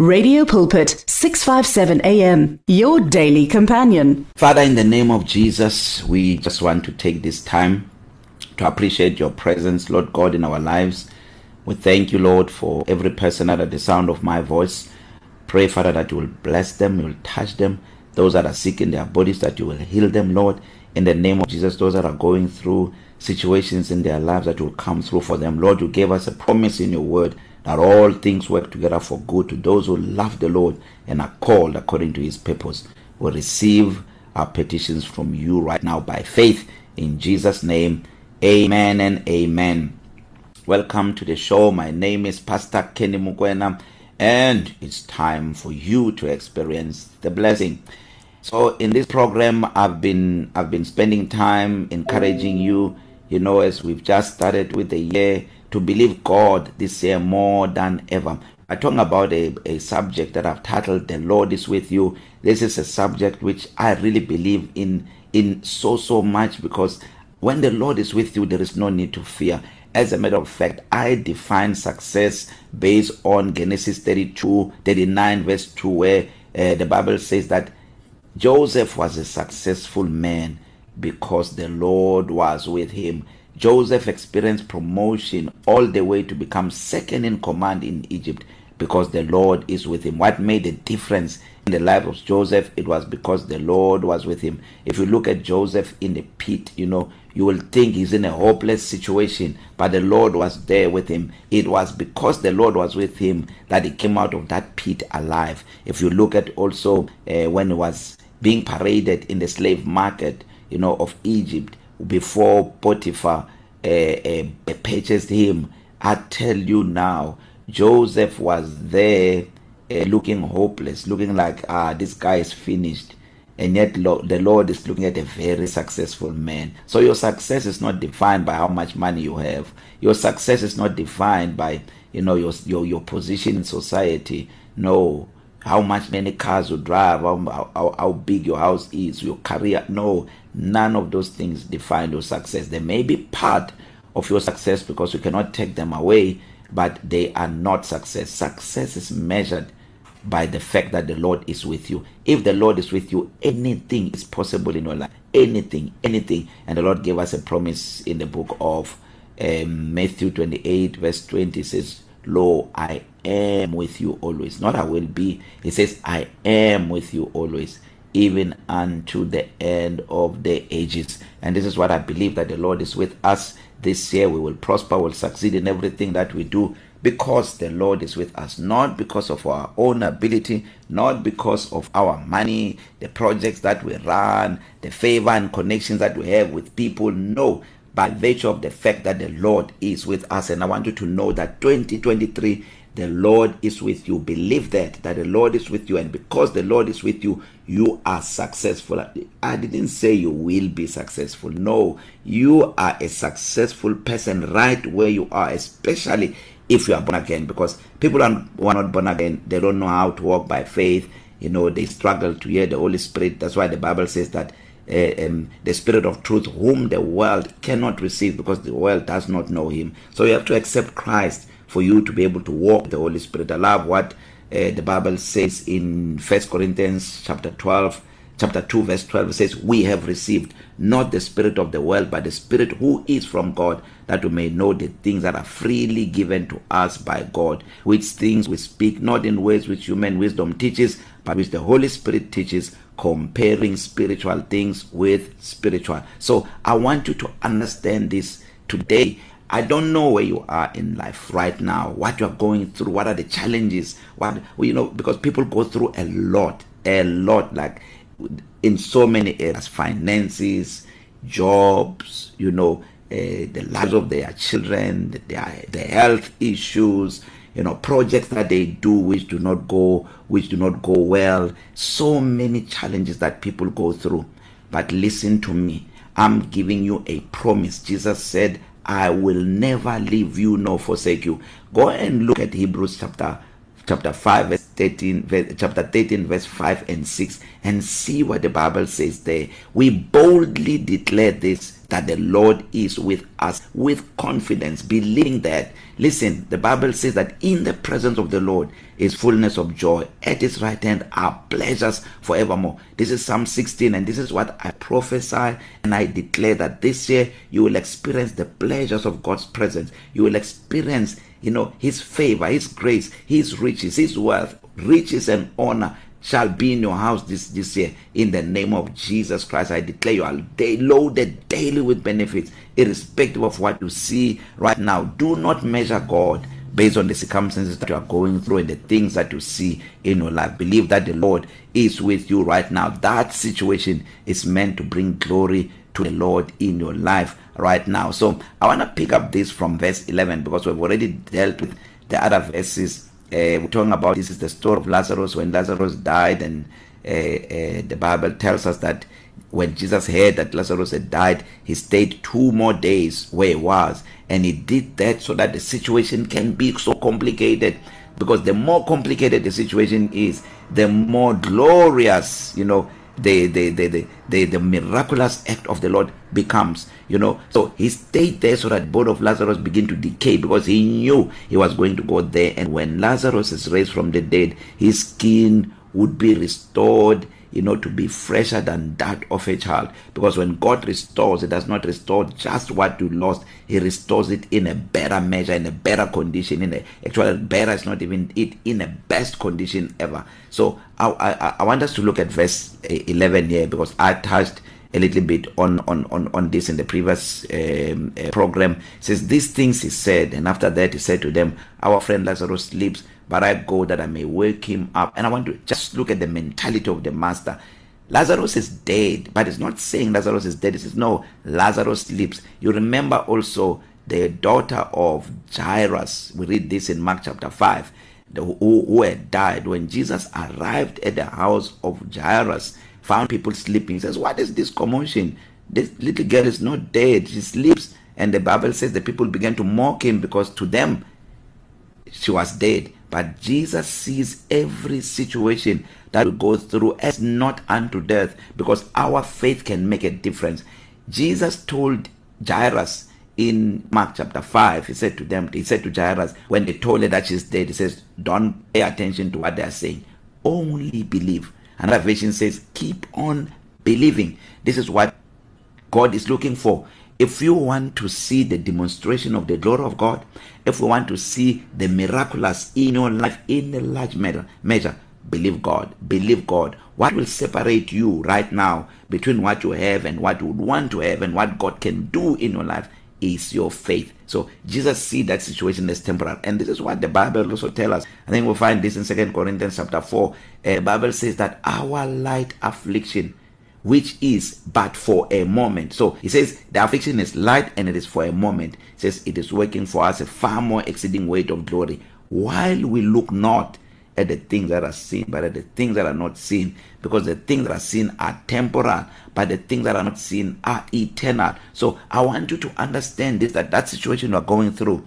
Radio Pulpit 657 AM your daily companion. Father in the name of Jesus we just want to take this time to appreciate your presence Lord God in our lives. We thank you Lord for every person under the sound of my voice. Pray Father that you will bless them, you will touch them. Those that are sick in their bodies that you will heal them Lord in the name of Jesus those that are going through situations in their lives that will come through for them. Lord you gave us a promise in your word that all things work together for good to those who love the Lord and are called according to his purpose. We receive our petitions from you right now by faith in Jesus name. Amen and amen. Welcome to the show. My name is Pastor Kenny Mukwena and it's time for you to experience the blessing. So in this program I've been I've been spending time encouraging you, you know as we've just started with the year to believe God this year more than ever. I talk about a, a subject that I've titled The Lord is with you. This is a subject which I really believe in in so so much because when the Lord is with you there is no need to fear. As a matter of fact, I define success based on Genesis 32 39 verse 2 where uh, the Bible says that Joseph was a successful man because the Lord was with him. Joseph experienced promotion all the way to become second in command in Egypt because the Lord is with him. What made the difference in the life of Joseph? It was because the Lord was with him. If you look at Joseph in the pit, you know, you will think he's in a hopeless situation, but the Lord was there with him. It was because the Lord was with him that he came out of that pit alive. If you look at also uh, when he was being paraded in the slave market, you know, of Egypt, before Potiphar uh, uh, purchased him I tell you now Joseph was there uh, looking hopeless looking like ah this guy is finished. And yet lo the Lord is looking at a very successful man. So your success is not defined by how much money you have. Your success is not defined by you know your your your position in society. No. How much many cars you drive how, how how big your house is your career. No none of those things define your success. They may be part of your success because you cannot take them away but they are not success. Success is measured by the fact that the Lord is with you. If the Lord is with you anything is possible in your life. Anything anything. And the Lord gave us a promise in the book of um, Matthew 28 verse 20 says lo I am with you always. Not I will be. It says I am with you always even unto the end of the ages. And this is what I believe that the Lord is with us this year. We will prosper will succeed in everything that we do because the Lord is with us. Not because of our own ability not because of our money the projects that we run the favor and connections that we have with people. No. By virtue of the fact that the Lord is with us. And I want you to know that 2023 the Lord is with you. Believe that that the Lord is with you. And because the Lord is with you you are successful. I didn't say you will be successful. No you are a successful person right where you are especially if you are born again. Because people are, who are not born again they don't know how to walk by faith. You know they struggle to hear the Holy Spirit. That's why the Bible says that uh, um, the spirit of truth whom the world cannot receive because the world does not know him so you have to accept Christ for you to be able to walk the Holy Spirit. I love what uh, the Bible says in First Corinthians chapter 12 chapter 2 verse 12 it says we have received not the spirit of the world but the spirit who is from God that we may know the things that are freely given to us by God which things we speak not in ways which human wisdom teaches but which the Holy Spirit teaches comparing spiritual things with spiritual. So i want you to understand this. Today I don't know where you are in life right now, what you are going through, what are the challenges, what you know because people go through a lot, a lot like in so many areas, finances, jobs, you know, uh, the lives of their children, their the health issues, you know, projects that they do which do not go which do not go well, so many challenges that people go through. But listen to me. I'm giving you a promise. Jesus said I will never leave you nor forsake you. Go and look at Hebrews chapter chapter 5 verse 13 verse, chapter 13 verse 5 and 6 and see what the Bible says there. We boldly declare this that the Lord is with us with confidence believing that listen the bible says that in the presence of the Lord is fullness of joy. At his right hand are pleasures forevermore. This is psalm 16 and this is what i prophesy and i declare that this year you will experience the pleasures of God's presence. You will experience you know his favor his grace his riches his wealth riches and honor shall be in your house this this year. In the name of Jesus Christ I declare you are day loaded daily with benefits irrespective of what you see right now. Do not measure God based on the circumstances that you are going through and the things that you see in your life. Believe that the Lord is with you right now. That situation is meant to bring glory to the Lord in your life right now. So I want to pick up this from verse 11 because we've already dealt with the other verses uh, we're talking about this is the story of Lazarus. When Lazarus died and uh, uh, the Bible tells us that when Jesus heard that Lazarus had died he stayed two more days where he was. And he did that so that the situation can be so complicated. Because the more complicated the situation is the more glorious you know the the the the the, the miraculous act of the Lord becomes you know. So he stayed there so that body of Lazarus begin to decay because he knew he was going to go there. And when Lazarus is raised from the dead his skin would be restored. You know to be fresher than that of a child. Because when God restores it does not restore just what you lost. He restores it in a better measure in a better condition in a actually better is not even it in a best condition ever. So I I I want us to look at verse 11 here because I touched a little bit on on on on this in the previous um, uh, program. It says these things he said and after that he said to them our friend Lazarus sleeps. But I go that I may wake him up. And I want to just look at the mentality of the master. Lazarus is dead but it's not saying Lazarus is dead. It says no Lazarus sleeps. You remember also the daughter of Jairus. We read this in Mark chapter 5 the, who, who had died. When Jesus arrived at the house of Jairus found people sleeping. He says what is this commotion? This little girl is not dead. She sleeps. And the bible says the people began to mock him because to them she was dead. But Jesus sees every situation that we go through as not unto death because our faith can make a difference. Jesus told Jairus in Mark chapter 5 he said to them he said to Jairus when they told her that she's dead he says don't pay attention to what they are saying. Only believe. Another version says keep on believing. This is what God is looking for. If you want to see the demonstration of the glory of God if we want to see the miraculous in your life in a large measure measure believe God. Believe God. What will separate you right now between what you have and what you would want to have and what God can do in your life is your faith. So Jesus see that situation as temporary and this is what the Bible also tell us. I think we'll find this in 2 Corinthians chapter 4 uh, Bible says that our light affliction which is but for a moment. So he says the affliction is light and it is for a moment. He says it is working for us a far more exceeding weight of glory. While we look not at the things that are seen but at the things that are not seen because the things that are seen are temporal but the things that are not seen are eternal. So i want you to understand this that that situation you are going through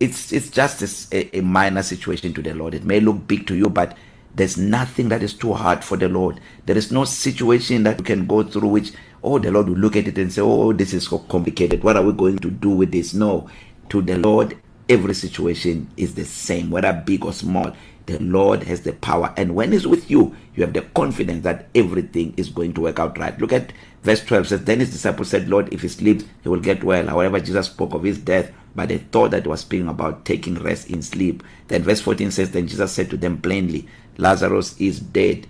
it's it's just a, a minor situation to the lord. It may look big to you but there's nothing that is too hard for the lord. There is no situation that you can go through which oh the lord will look at it and say oh this is so complicated. What are we going to do with this? No. To the lord every situation is the same whether big or small. The lord has the power and when he's with you you have the confidence that everything is going to work out right. Look at verse 12 says then his disciples said lord if he sleeps he will get well however jesus spoke of his death but they thought that he was speaking about taking rest in sleep. Then verse 14 says then jesus said to them plainly lazarus is dead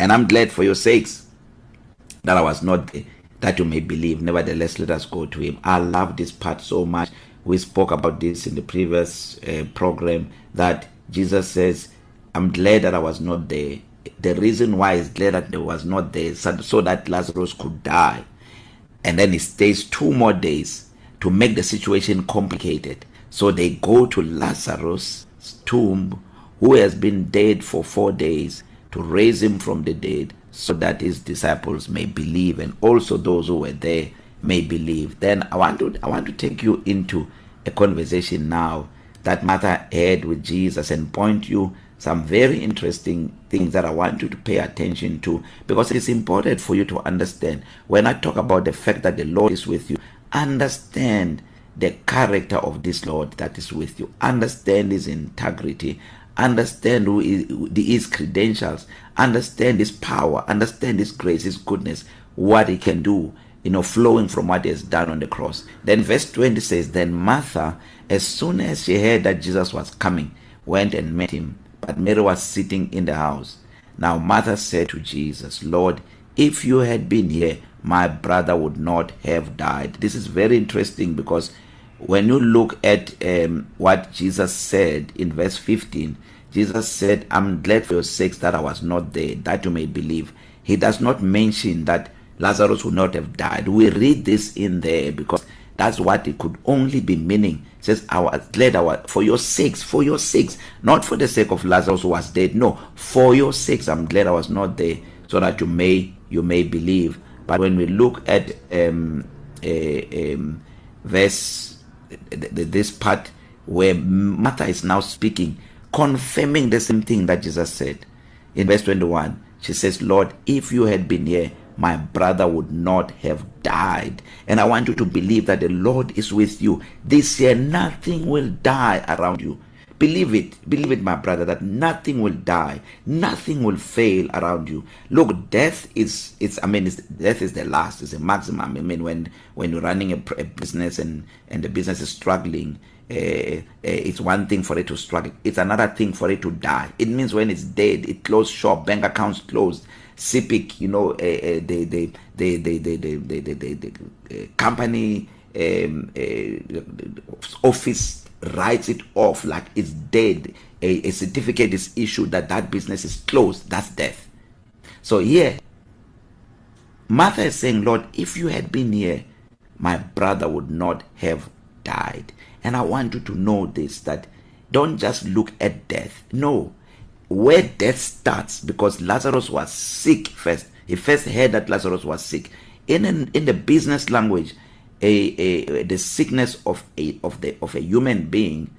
and i'm glad for your sakes that i was not there that you may believe. Nevertheless let us go to him i love this part so much. We spoke about this in the previous uh, program that Jesus says I'm glad that I was not there. The reason why is glad that there was not there so, so that Lazarus could die. And then he stays two more days to make the situation complicated. So they go to Lazarus tomb who has been dead for 4 days to raise him from the dead so that his disciples may believe and also those who were there may believe. Then i want to i want to take you into a conversation now that Martha had with Jesus and point you some very interesting things that I want you to pay attention to because it's important for you to understand. When I talk about the fact that the Lord is with you understand the character of this Lord that is with you. Understand his integrity. Understand who is his credentials. Understand his power. Understand his grace his goodness what he can do you know flowing from what he has done on the cross. Then verse 20 says then Martha as soon as she heard that Jesus was coming went and met him but Mary was sitting in the house. Now Martha said to Jesus Lord if you had been here my brother would not have died this is very interesting because when you look at um, what Jesus said in verse 15 Jesus said I'm glad for your sakes that I was not there that you may believe. He does not mention that Lazarus would not have died. We read this in there because that's what it could only be meaning. It says I was glad I was for your sakes for your sakes not for the sake of Lazarus who was dead. No for your sakes I'm glad I was not there so that you may you may believe. But when we look at um a um verse this part where Martha is now speaking confirming the same thing that Jesus said. In verse 21 she says lord if you had been here my brother would not have died. And i want you to believe that the lord is with you. This year nothing will die around you. Believe it. Believe it my brother that nothing will die. Nothing will fail around you. Look death is it's i mean it's, death is the last. Is a maximum. I mean when when you're running a, a business and and the business is struggling uh, uh, it's one thing for it to struggle. It's another thing for it to die. It means when it's dead it closed shop bank accounts closed. CPIC you know uh, uh, the the the the the the the, the, the, the uh, company um uh, office writes it off like it's dead a, a certificate is issued that that business is closed that's death so here Martha is saying Lord if you had been here my brother would not have died and I want you to know this that don't just look at death no where death starts because Lazarus was sick first. He first heard that Lazarus was sick. In an, in the business language a, a the sickness of a of the of a human being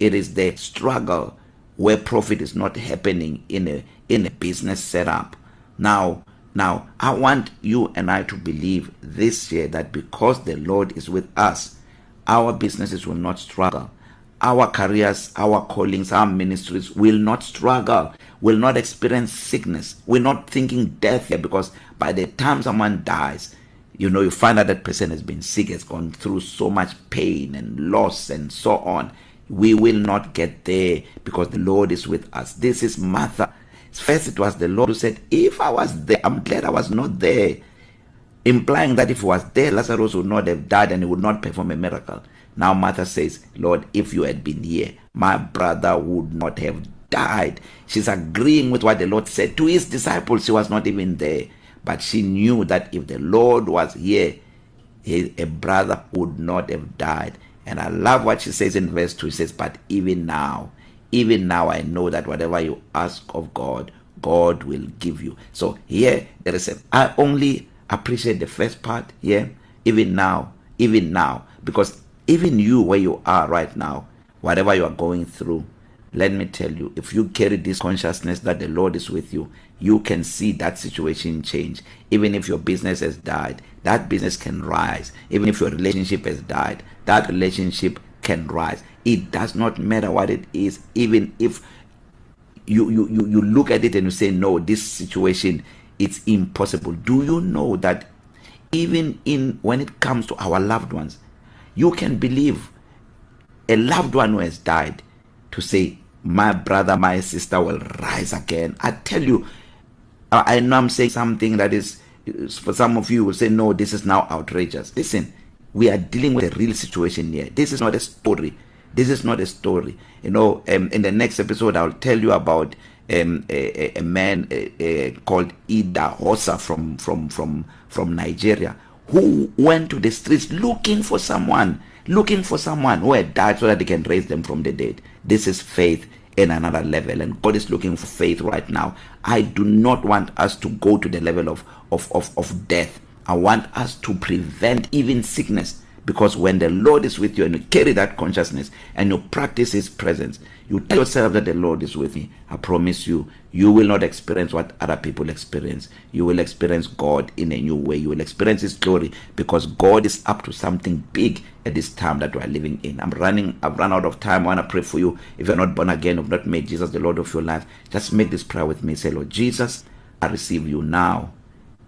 it is the struggle where profit is not happening in a in a business setup. Now now i want you and i to believe this year that because the lord is with us our businesses will not struggle. Our careers our callings our ministries will not struggle will not experience sickness we're not thinking death here because by the time someone dies you know you find out that person has been sick has gone through so much pain and loss and so on. We will not get there because the lord is with us. This is martha. First it was the lord who said if i was there i'm glad i was not there. Implying that if he was there lazarus would not have died and he would not perform a miracle. Now martha says lord if you had been here my brother would not have died. She's agreeing with what the lord said to his disciples. She was not even there. But she knew that if the Lord was here his, a brother would not have died. And I love what she says in verse 2 she says but even now even now I know that whatever you ask of God God will give you. So here there is a I only appreciate the first part here even now even now. Because even you where you are right now whatever you are going through let me tell you if you carry this consciousness that the Lord is with you you can see that situation change. Even if your business has died that business can rise. Even if your relationship has died that relationship can rise. It does not matter what it is. Even if you you you, you look at it and you say no this situation it's impossible. Do you know that even in when it comes to our loved ones you can believe a loved one who has died to say my brother my sister will rise again. I tell you i know i'm saying something that is for some of you will say no this is now outrageous. Listen we are dealing with a real situation here. This is not a story. This is not a story. You know um, in the next episode i'll tell you about um a, a man a, a, called Ida Hosa from from from from Nigeria who went to the streets looking for someone looking for someone who had died so that they can raise them from the dead. This is faith in another level and God is looking for faith right now. I do not want us to go to the level of of of of death. I want us to prevent even sickness. Because when the Lord is with you and you carry that consciousness and you practice his presence you tell yourself that the Lord is with me. I promise you you will not experience what other people experience. You will experience God in a new way. You will experience his glory because God is up to something big at this time that we are living in. I'm running I've run out of time. I want to pray for you. If you're not born again you've not made Jesus the Lord of your life just make this prayer with me. Say Lord Jesus I receive you now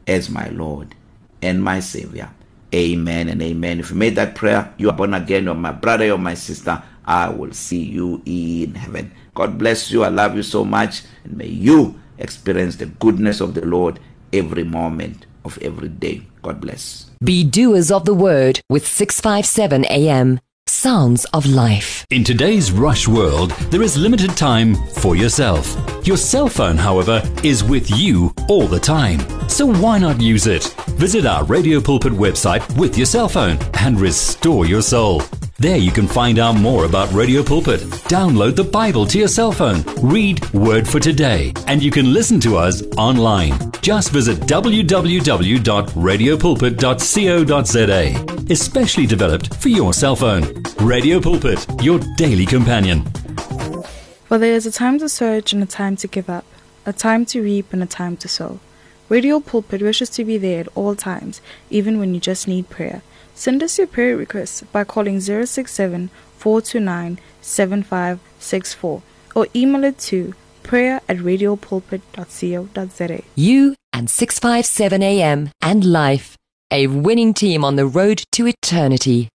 as my Lord and my savior. Amen and amen. If you made that prayer you are born again or my brother or my sister I will see you in heaven. God bless you. I love you so much. And may you experience the goodness of the Lord every moment of every day. God bless. Be doers of the word with 657 AM Sounds of Life. In today's rush world, there is limited time for yourself. Your cell phone, however, is with you all the time. So why not use it? Visit our Radio Pulpit website with your cell phone and restore your soul. There you can find out more about Radio Pulpit. Download the Bible to your cell phone. Read Word for Today. And you can listen to us online. Just visit www.radiopulpit.co.za. Especially developed for your cell phone. Radio Pulpit, your daily companion. For there is a time to search and a time to give up, a time to reap and a time to sow. Radio Pulpit wishes to be there at all times, even when you just need prayer. Send us your prayer requests by calling 067 429 7564 or email it to prayer at radiopulpit.co.za. You and 657 AM and life, a winning team on the road to eternity.